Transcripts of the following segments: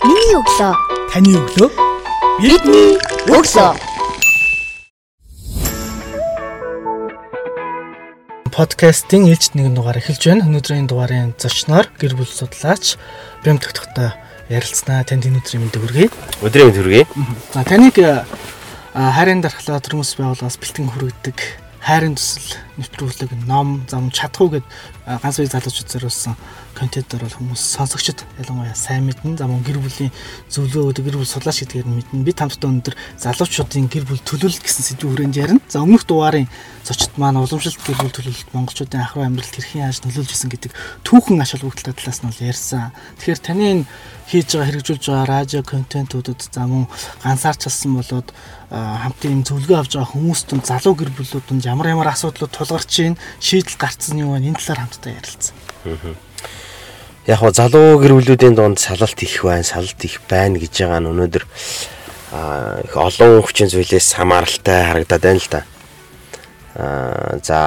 Миний өглөө. Таны өглөө. Бидний өглөө. Подкастын ээлжид нэгэн дугаар эхэлж байна. Өнөөдрийн дугаарын зочноор гэр бүл судлаач Бямтгтхтой ярилцсанаа танд өнөөдрийн мэндийг хүргэе. Өдрийн мэнд хүргэе. За таныг хайрын дархлаа төрмөс байгууллагаас бэлтгэн хүргэдэг хайрын төсөл нэвтрүүлэг ном зам чадахгүй гэд ганц үе залуучууд зориулсан контентоор бол хүмүүс сонсогчд ялангуяа сайн мэднэ. Зам гэр бүлийн зөвлөгөө өгдөг гэр бүл судлаач гэдгээр нь мэднэ. Бид хамтдаа өнөөдөр залуучуудын гэр бүл төлөвлөлт гэсэн сэдвийн хүрээнд ярина. За өмнөх дугаарын зочид маань уламжлалт гэр бүл төлөвлөлт монголчуудын ах トゥ амьдралд хэрхэн яаж нөлөөлж исэн гэдэг түүхэн ач холбогдолтой талаас нь бол ярьсан. Тэгэхээр таны энэ хийж байгаа хэрэгжүүлж байгаа радио контентуудад за мөн ганцаарчилсан болоод хамтын юм зөвлөгөө авч байгаа хүмүүст нь залуу гэр бүлүүдэнд ямар ямар асуудлууд тулгарч ийн шийдэл гарцсан юу вэ? Энэ талаар хамтдаа ярилцсан. Яг гоо залуу гэр бүлүүдийн дунд салалт их байна, салалт их байна гэж байгаа нь өнөөдөр их олон хүчин зүйлээс хамааралтай харагдаад байна л да. Аа за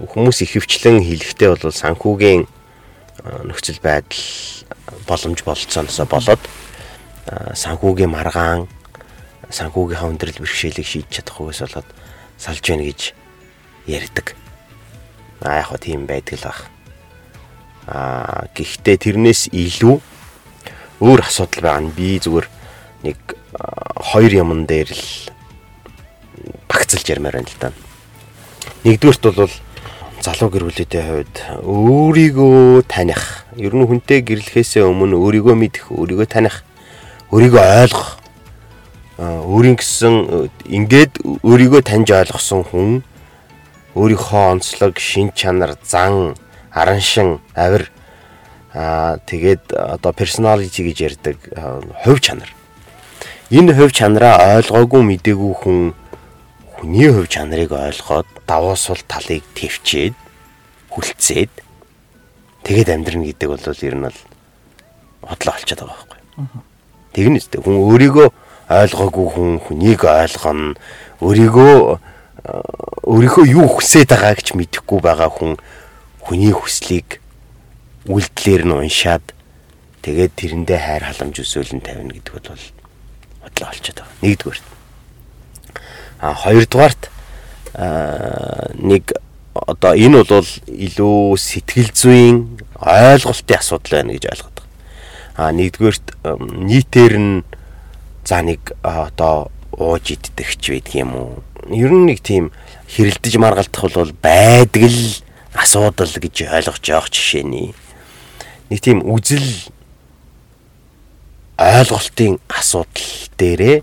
хүмүүс их хөвчлэн хэлэхдээ бол санхүүгийн нөхцөл байдал боломж болцсоноосоо болоод санхүүгийн маргаан санхүүгийнхаа өндөрлөл бэрхшээлийг шийдэж чадахгүйгээс болоод салж байна гэж ярьдаг. Аа яг хөө тийм байдаг л баг. Аа гэхдээ тэрнээс илүү өөр асуудал байгаа нь би зүгээр нэг хоёр юмн дээр л багцлж ярмаар байна л да. Нэгдүгürt бол залуу гэр бүлүүдийн хувьд өөрийгөө таних, ер нь хүнтэй гэрлэхээсээ өмнө өөрийгөө мэдэх, өөрийгөө таних, өөрийгөө ойлгох өөрийн гэсэн ингээд өөрийгөө таньж ойлгосон хүн өөрийнхөө онцлог, шин чанар, зан, араншин, авир аа тэгээд одоо personality гэж ярьдаг хувь чанар. Энэ хувь чанараа ойлгоогүй мдээгүй хүн хүний хувь чанарыг ойлгоод давуу сул талыг төвчээд хүлцээд тэгээд амьдрна гэдэг бол ер нь бол бодлоо олчиход байгаа байхгүй. Тэгнэ үстэй хүн өөрийгөө ойлгоогүй хүн хүнийг ойлгоно өөрийгөө өөрийнхөө юу хүсэж байгаа гэж мэдэхгүй байгаа хүн хүний хүслийг үйлдэлээр нь уншаад тэгээд тэрэндээ хайр халамж өсөөлн тавина гэдэг бол бодлоо олчиход байгаа. Нэгдүгээр. А хоёрдугаарт нэг одоо энэ бол илүү сэтгэл зүйн ойлголтын асуудал байна гэж ойлгоод байгаа. А нэгдүгээрт нийтээр нь за нэг одоо ууж иддэгч байдаг юм уу? Ер нь нэг тийм хэрэлдэж маргалдах бол байдаг л асуудал гэж ойлгож явах жишээний. Нэг тийм үзэл ойлголтын асуудал дээрээ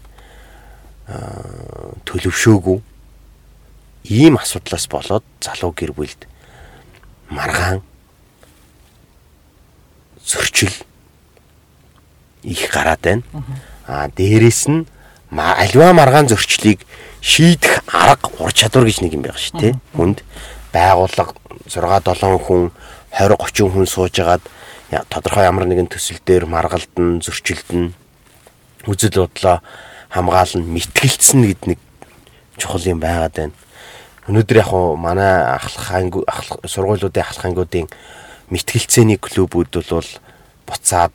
төлөвшөөгүй ийм асуудлаас болоод залуу гэр бүлд маргаан зөрчил их гараад байна. А дээрэс нь альва маргаан зөрчлийг шийдэх арга ур чадвар гэж нэг юм байгаа шүү дээ. Хүнд байгууллага 6 7 хүн 20 30 хүн суужгаад тодорхой ямар нэгэн төсөл дээр маргалдан зөрчилдөн үзэл бодлоо хамгаална мэтгэлцсэн гэд нэг чухал юм байгаад байна. Өнөөдөр яг хуу манай ахлах анги сургуулиудын ахлах ангиудын мэтгэлцээний клубүүд бол буцаад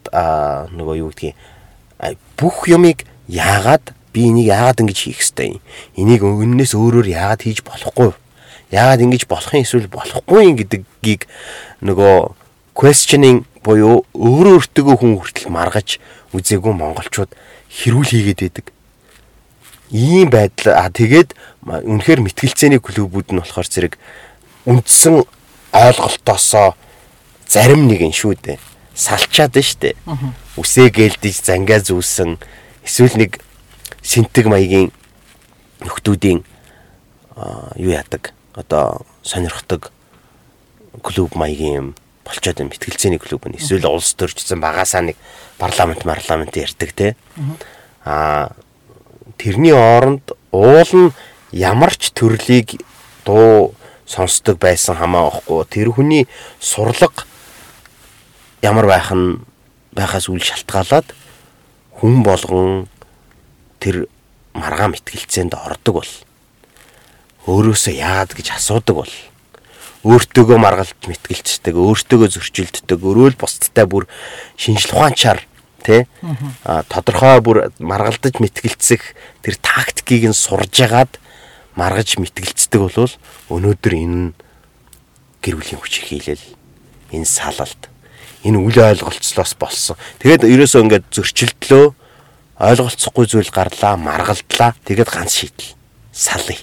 нөгөө юу гэдгийг бүх юмыг яагаад би энийг яагаад ингэж хийх ёстой юм? Энийг önнөөс өөрөөр яагаад хийж болохгүй? Яагаад ингэж болох юм эсвэл болохгүй юм гэдгийг нөгөө questioning буюу өөрөө өөртөө хүн хүртэл маргаж үзээгүй монголчууд хэрүүл хийгээд байдаг. Ийм байдал а тэгээд үнэхээр мэтгэлцээний клубүүд нь болохоор зэрэг үндсэн ойлголтоосоо зарим нэг нь шүү дээ салчаад нь штэ. Үсээ гэлдэж зангаа зүүсэн эсвэл нэг синтэг маягийн нөхдүүдийн юу яадаг одоо сонирхдаг клуб маягийн юм болчоод юм мэтгэлцээний клуб нь. Эсвэл улс төрчсөн багасаа нэг парламент парламент ярьдаг те. А тэрний оронд уул нь ямар ч төрлийг дуу сонсдог байсан хамаа байхгүй тэр хүний сурлага ямар байх нь байхаас үл шалтгаалаад хүн болгон тэр маргаан мэтгэлцээнд ордог бол өөрөөсөө яад гэж асуудаг бол өөртөөгөө маргалт мэтгэлцдэг, өөртөөгөө зөрчилддөг, өрөөл бусдтай бүр шинжил ухаанчаар тий а тодорхой бүр маргалдаж мэтгэлцэх тэр тактикийг нь сурж ягаад маргаж мэтгэлцдэг бол өнөөдөр энэ гэр бүлийн хүч хийлэл энэ салалт энэ үл ойлголцлоос болсон. Тэгээд ерөөсөө ингээд зөрчилдлөө ойлголцохгүй зүйл гарлаа, маргалдлаа. Тэгээд ганц шийдэл. Салъя.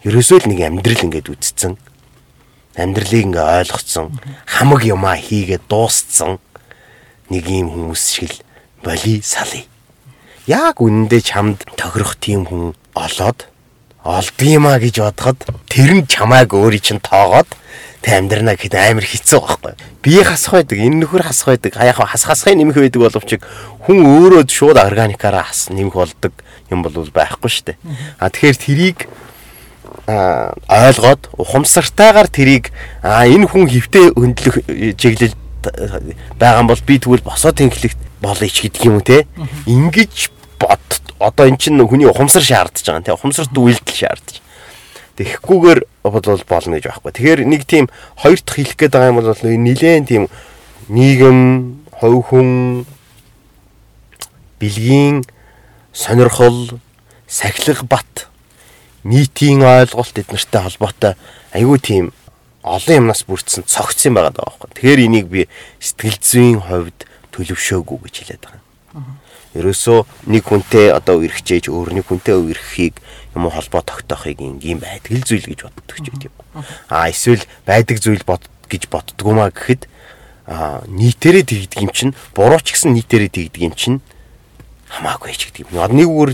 Ерөөсөө л нэг амьдрал ингээд үтцсэн. Амьдралыг ингээд ойлгоцсон. Хамаг юмаа хийгээд дуусцсан. Нэг ийм хүмүүс шиг л боли салъя. Яг үнэндээ чамд тохирох тийм хүн олоод олдгиймаа гэж бодоход тэр нь чамааг өөрийн чинь тоогоод тэг амьдрна гэхэд амар хэцүү байхгүй. Бие хасах байдаг, энэ нөхөр хасах байдаг. Яг хас хасахын нэмэх байдаг боловч хүн өөрөө шууд органикаараа хас нэмэх болдог юм бол байхгүй шүү дээ. А тэгэхээр тэрийг а ойлгоод ухамсартайгаар тэрийг а энэ хүн хөвтө хөндлөх чиглэл байгаа бол би тэгвэл босоо тэнхлэгт болъё ч гэдэг юм те. Ингиж бод одоо эн чинь хүний ухамсар шаардж байгаа. Тэ ухамсарт үйлдэл шаардж. Тэгэхгүйгээр бол болно гэж байхгүй. Тэгэхээр нэг тийм хоёр дахь хэлэх гээд байгаа юм бол нилээн тийм нийгэм, хувь хүн бэлгийн сонирхол, сахилга бат нийтийн ойлголт эднэртэй холбоотой айгүй тийм олон юмнаас бүрдсэн цогц юм байгаа даа байхгүй. Тэгэхээр энийг би сэтгэл зүйн хувьд төлөвшөөгүй гэж хэлээд байгаа ерөөсөө нэг хүнтэй одоо үргэлжээж өөр нэг хүнтэй үргэлхийг юм уу холбоо тогтоохыг ингийн байдаг л зүйл гэж боддог ч гэдэг юм. А эсвэл байдаг зүйл бод гэж боддгоомаа гэхэд а нийтээрээ тэгдэг юм чинь буруу ч гэсэн нийтээрээ тэгдэг юм чинь хамаагүй ч гэдэг юм. Нэг өөр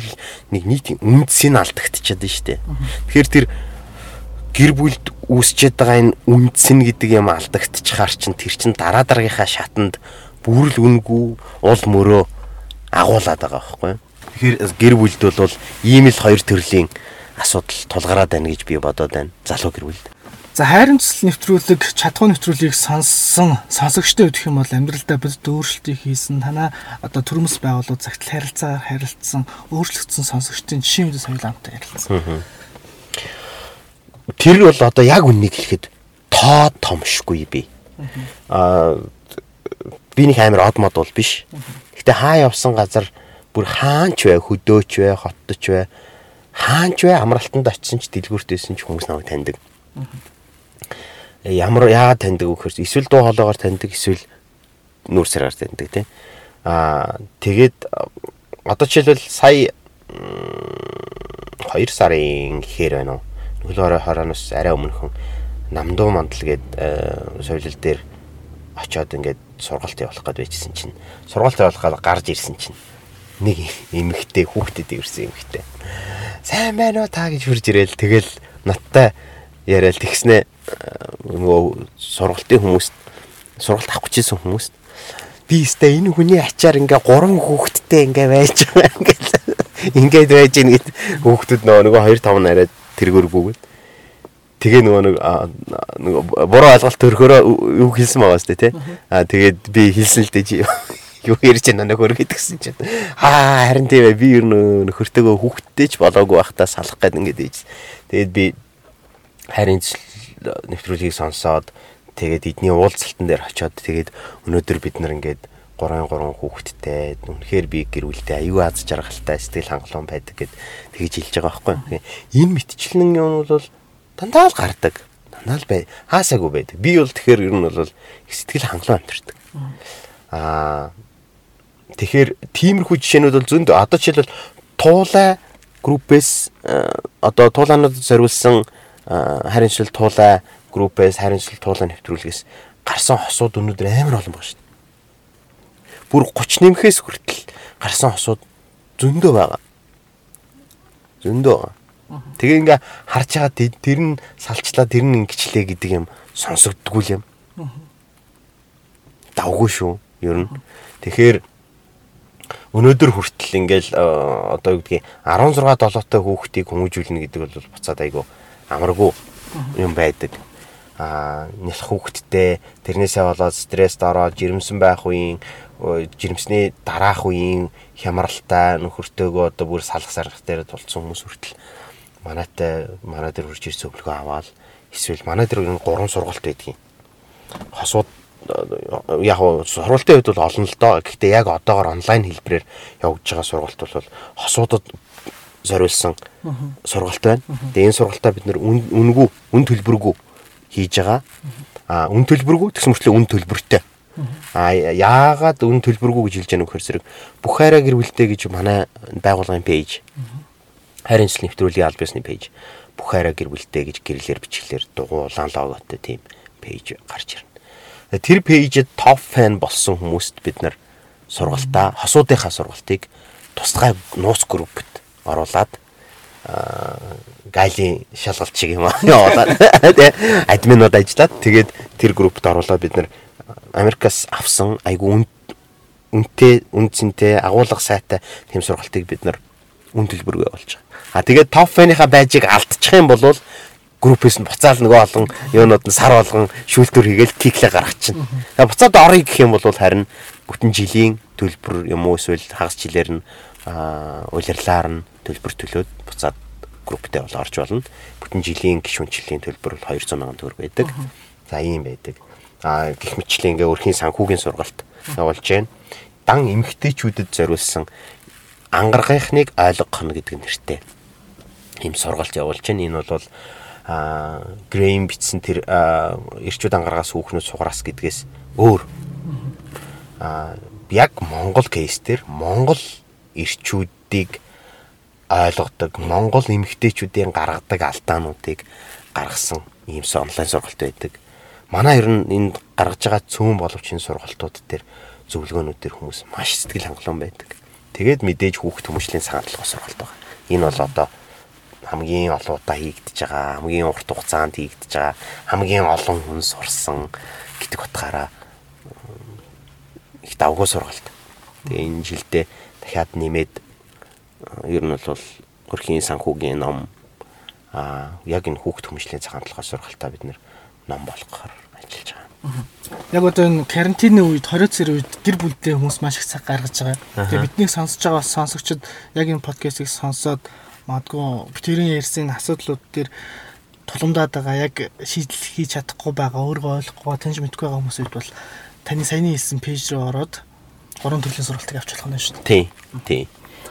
нэг нийтийн үндсийг алдагдчихад байна шүү дээ. Тэгэхээр тэр гэр бүлд үүсчээд байгаа энэ үндсэн гэдэг юм алдагдчихаар чинь тэр чин дараа дараагийнхаа шатанд бүрл үнгүй уул мөрөө агуулад байгаа байхгүй юу. Тэгэхээр гэр бүлд бол ийм л хоёр төрлийн асуудал тулгараад байна гэж би бодоод байна. Залуу гэр бүлд. За хайрын цэцэл нэвтрүүлэг чадхуй нэвтрүүлгийг сонссон сонсогчтой өгөх юм бол амьдралдаа бид өөрчлөлтийг хийсэн танаа одоо төрөмс байгууллагууд цагтл харилцаагаар харилцсан өөрчлөгдсөн сонсогчдын жишээ мэдээ соёлоонтой ярилцсан. Тэр бол одоо яг үннийг хэлэхэд тоо томшгүй би. Аа би нэг амар од мод бол биш. Гэтэ хаа явсан газар бүр хаанч вэ, хөдөөч вэ, хотточ вэ, хаанч вэ амралтанд очисон ч дэлгүүртээсэн ч хүмүүс намайг таньдаг. Ямар яагаад таньдаг вэ гэхээр эсвэл дуу хоолойгоор таньдаг, эсвэл нүүр саргаар таньдаг тий. Аа тэгээд одоо жишээлбэл сая 2 сарын гэхээр байна уу. Нөлөөрөө хорооноос арай өмнөхөн намдуу мандал гээд соёлол дээр очиод ингээд сургалт явуулах гээд байжсэн чинь сургалт явуулахаар гарч ирсэн чинь нэг эмэгтэй хүүхдэд ирсэн эмэгтэй сайн байна уу та гэж хурж ирээл тэгэл надтай яриад тэгснэ нөгөө сургалтын хүмүүст сургалт авах гэжсэн хүмүүст би өстэй энэ хүний ачаар ингээ гурван хүүхэдтэй ингээ байж байгаа ингээл ингээд байж гин гэд хүүхдүүд нөгөө нөгөө 2 5 нараад тэргүүр бүгд Тэгээ нөгөө нэг нөгөө буруу ойлголт төрхөөрөө юу хэлсэн байгаа сте тий. Аа тэгээд би хэлсэн л дээ юу ярьж байна нөхөр гэдгсэн чинь аа харин тийм ээ би ер нь нөхөртөөгөө хүүхдтэй ч болоогүй байхдаа салах гээд ингээд ийж. Тэгээд би харин нэвтрүүлгийг сонсоод тэгээд эдний уулзалтан дээр очиод тэгээд өнөөдөр бид нар ингээд 3 3 хүүхэдтэй үнэхээр би гэр бүлтэй аюу аз жаргалтай сэтгэл хангалуун байдаг гэд тэгж хэлж байгаа байхгүй. Энэ мэтчлэн юм бол дандаа л гардаг. Дандаа л бай. Хаасаагүй байдаг. Би бол тэгэхээр ер нь бол сэтгэл хангалуун амьдэрдэг. Аа тэгэхээр тиймэрхүү жишээнүүд бол зөнд одоо жишээлбэл туулай группээс одоо туулаануудад зориулсан хариншил туулай группээс хариншил туулай нэвтрүүлгээс гарсан хосууд өнөөдөр амар олон байна шүү дээ. Бүр 30 нэмхээс хүртэл гарсан хосууд зөндөө байгаа. Зөндөө байгаа. Тэгээ ингээ харж байгаа тэр нь салчлаа тэр нь ингэчлээ гэдэг юм сонсогддгүй юм. Давгүй шүү. Ер нь. Тэгэхээр өнөөдөр хүртэл ингээл одоо юу гэдгийг 16 долоотой хүүхдийг хүмүүжүүлнэ гэдэг бол буцаад айгу амаргүй юм байдаг. Аа нялх хүүхдтэй тэрнээсээ болоод стресст ороод жирэмсэн байх үеийн жирэмсний дараах үеийн хямралтай нөхөртөөгөө одоо бүр салах саргах дээр тулцсан хүмүүс хүртэл манайтай манай дээр үрж ирсэн өглөө аваад эсвэл манай дээр энэ гурван сургалт байдгийн. Хосууд яг сургалтын хувьд бол олон л доо. Гэхдээ яг одоогор онлайн хэлбэрээр явагдаж байгаа сургалт бол хосуудад зориулсан сургалт байна. Тэгээ энэ сургалтаа бид нэр үнгүй, үн төлбөргүй хийж байгаа. А үн төлбөргүй тэгсэн мөртлөө үн төлбөртэй. А яагаад үн төлбөргүй гэж хэлж вэ гэхээр зэрэг бүх хайраа гэр бүлтэй гэж манай байгууллагын пэйж. Хайрын цэцэл нэвтрүүлгийн аль биесны пэйж. Бүх хайраа гэр бүлтэй гэж гэрлэр бичглэр дугуй улаан логотой тийм пэйж гарч ирнэ. Тэр пэйжэд топ фэн болсон хүмүүст бид нар сургалтаа хосуудынхаа сургалтыг тусгай нууц группт оруулаад гайлийн шалгалт шиг юм аа явуулаад тий админууд ажиллаад тэгээд тэр группт оруулаад бид нар Америкаас авсан айгу үнэтэй үнцэнтэй агуулга сайтай тэм сургалтыг бид нар үн төлбөргүй болж байгаа. А тэгээд топ фэныхаа байжийг алдчих юм бол группээс нь буцаал нөгөө олон юунууд нь сар болгон шүүлтүр хийгээл тиклээ гаргачихна. Тэгээ буцаад орё гэх юм бол харин бүтэн жилийн төлбөр юм уу эсвэл хагас жилээр нь улирлаар нь төлбөр төлөөд буцаад групптэй бол орж болно. Бүтэн жилийн гişүнчлийн төлбөр бол 200 сая төгрөг байдаг. За ийм байдаг. А гих мэтчлэн ингээ өрхийн санхүүгийн сургалт явуулж байна. Дан эмгтээчүүдэд зориулсан ангаргийнхныг ойлгох нь гэдэг нэртэй ийм сургалт явуулж байна. Энэ бол а грэйм битсэн тэр эрчүүд ангаргаас хүүхнүүд сугараас гэдгээс өөр а яг Монгол кейс дээр Монгол эрчүүдийг ойлгодог Монгол эмэгтэйчүүдийн гаргадаг алдаануудыг гаргасан ийм онлайн сургалт байдаг. Манай ер нь энд гаргаж байгаа цөөн боловч энэ сургалтууд дээр зөвлөгөөнүүд дээр хүмүүс маш сэтгэл хангалуун байдаг. Тэгээд мэдээж хүүхд хүмүүжлийн санаатлах сургалт байгаа. Энэ бол одоо хамгийн олон удаа хийгдэж байгаа, хамгийн урт хугацаанд хийгдэж байгаа, хамгийн олон хүн сурсан гэдэг утгаараа их давгүй сургалт. Тэгээ энэ жилдээ дахиад нэмээд ер нь бол хөрхийн санхүүгийн ном а яг энэ хүүхд хүмүүжлийн цагаан талхаа сургалтаа бид ном болгохоор ажиллаж байгаа. Яг одоо энэ карантины үед 20 цэр үед гэр бүлдээ хүмүүс маш их цаг гаргаж байгаа. Тэгээ биднийг сонсож байгаа сонсогчид яг энэ подкастыг сонсоод Магадгүй битэрийн ярьсан асуудлууд дээр тулгамдаад байгаа яг шийдэл хийж чадахгүй байгаа өөрөө ойлгохгүй таньж мэдгүй байгаа хүмүүсүүд бол таны саяны хэлсэн пэйж рүү ороод гурван төрлийн сургалтыг авч болох нь шүү дээ. Тий. Тий.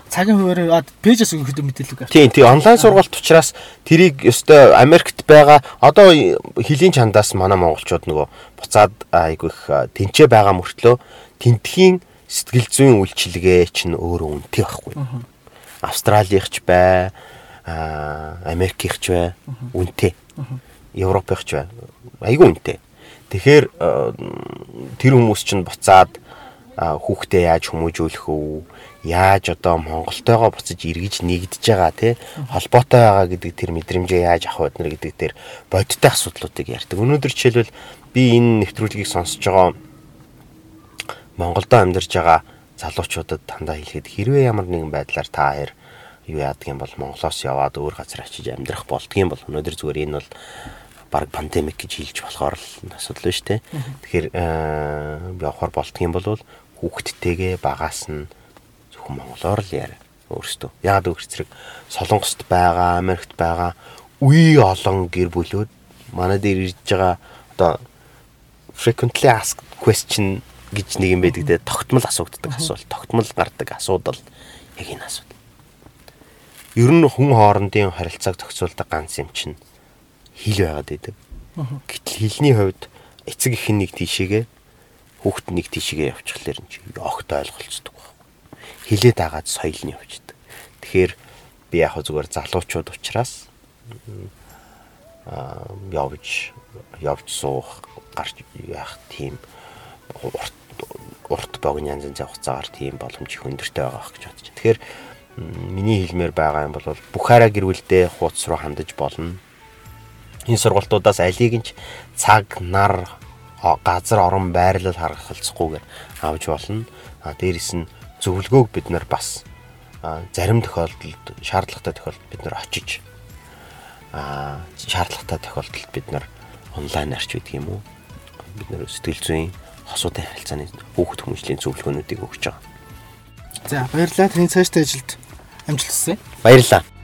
Цагийн хуваараа пэйжээс өгөх мэдээлэл авч. Тий, тий. Онлайн сургалт учраас тэрийг өстой Америкт байгаа одоо хөлийн чандаас манай монголчууд нөгөө буцаад айгүй их тэнцээ байгаа мөртлөө тентхийн сэтгэл зүйн үйлчилгээ чинь өөрөө үнэтэй байхгүй. Австралиихч бай, Америкийхч бай, үнэтэй. Европынхч бай. Айгүй үнэтэй. Тэгэхээр тэр хүмүүс чинь буцаад хүүхдээ яаж хүмүүжүүлэх үү? Яаж одоо Монголтойгоо буцаж эргэж нэгдэж байгаа тий холбоотой байгаа гэдэг тэр мэдрэмжээ яаж авах вэ гэдэг тэр бодиттой асуудлуудыг ярьдаг. Өнөөдөр жишээлбэл би энэ нэвтрүүлгийг сонсож байгаа Монголдо амьдарч байгаа залуучуудад дандаа хэлэхэд хэрвээ ямар нэгэн байдлаар та хоёр юу яадаг юм бол Монголоос яваад өөр газар очиж амьдрах болдгийм бол өнөөдөр зүгээр энэ бол баг пандемик гэж хэлж болохоор л асуудал шүү дээ. Тэгэхээр явахаар болдгийм бол хүүхдтэйгээ багаас нь зөвхөн монголоор л яар өөрөөсөө. Яагаад өгч зэрэг Солонгост байгаа, Америкт байгаа үе олон гэр бүлүүд манай дээр ирж байгаа одоо frequently asked question гэж нэг юм байдаг дээ тогтмол асуудаг асуулт тогтмол гардаг асуудал яг энэ асуудал. Ер нь хүн хоорондын харилцааг зохицуулдаг ганц юм чинь хил байгаад байдаг. Гэтэл хилний хувьд эцэг ихэн нэг тийшээгээ хүүхэд нэг тийшээгээ явчихлаар энэ чинь огт ойлголцдог байна. Хилээ дагаад соёл нь явчихдаг. Тэгэхээр би яг зүгээр залуучууд учраас аа явж явж суух гарч яах тийм урт богино янз янзын хугацаагаар тийм боломж их өндөртэй байгаа гэж бодож. Тэгэхээр миний хэлмээр байгаа юм бол Бухара гэр бүлдээ хуудас руу хандаж болно. Энэ сургалтуудаас алийг нь цаг, нар, газар, орон байрлал харгалцахгүйгээр авч болно. А дээрэс нь зөвлөгөөг бид нар бас зарим тохиолдолд шаардлагатай тохиолдолд бид нар очиж а шаардлагатай тохиолдолд бид нар онлайн арч гэдэг юм уу бид нар сэтгэл зүйн хосуудын харилцааны хүүхд хүмүүжлийн зөвлөгөөнүүдийг өгч байгаа. За баярлалаа. Таны цаашдаа ажилд амжилт хүсье. Баярлалаа.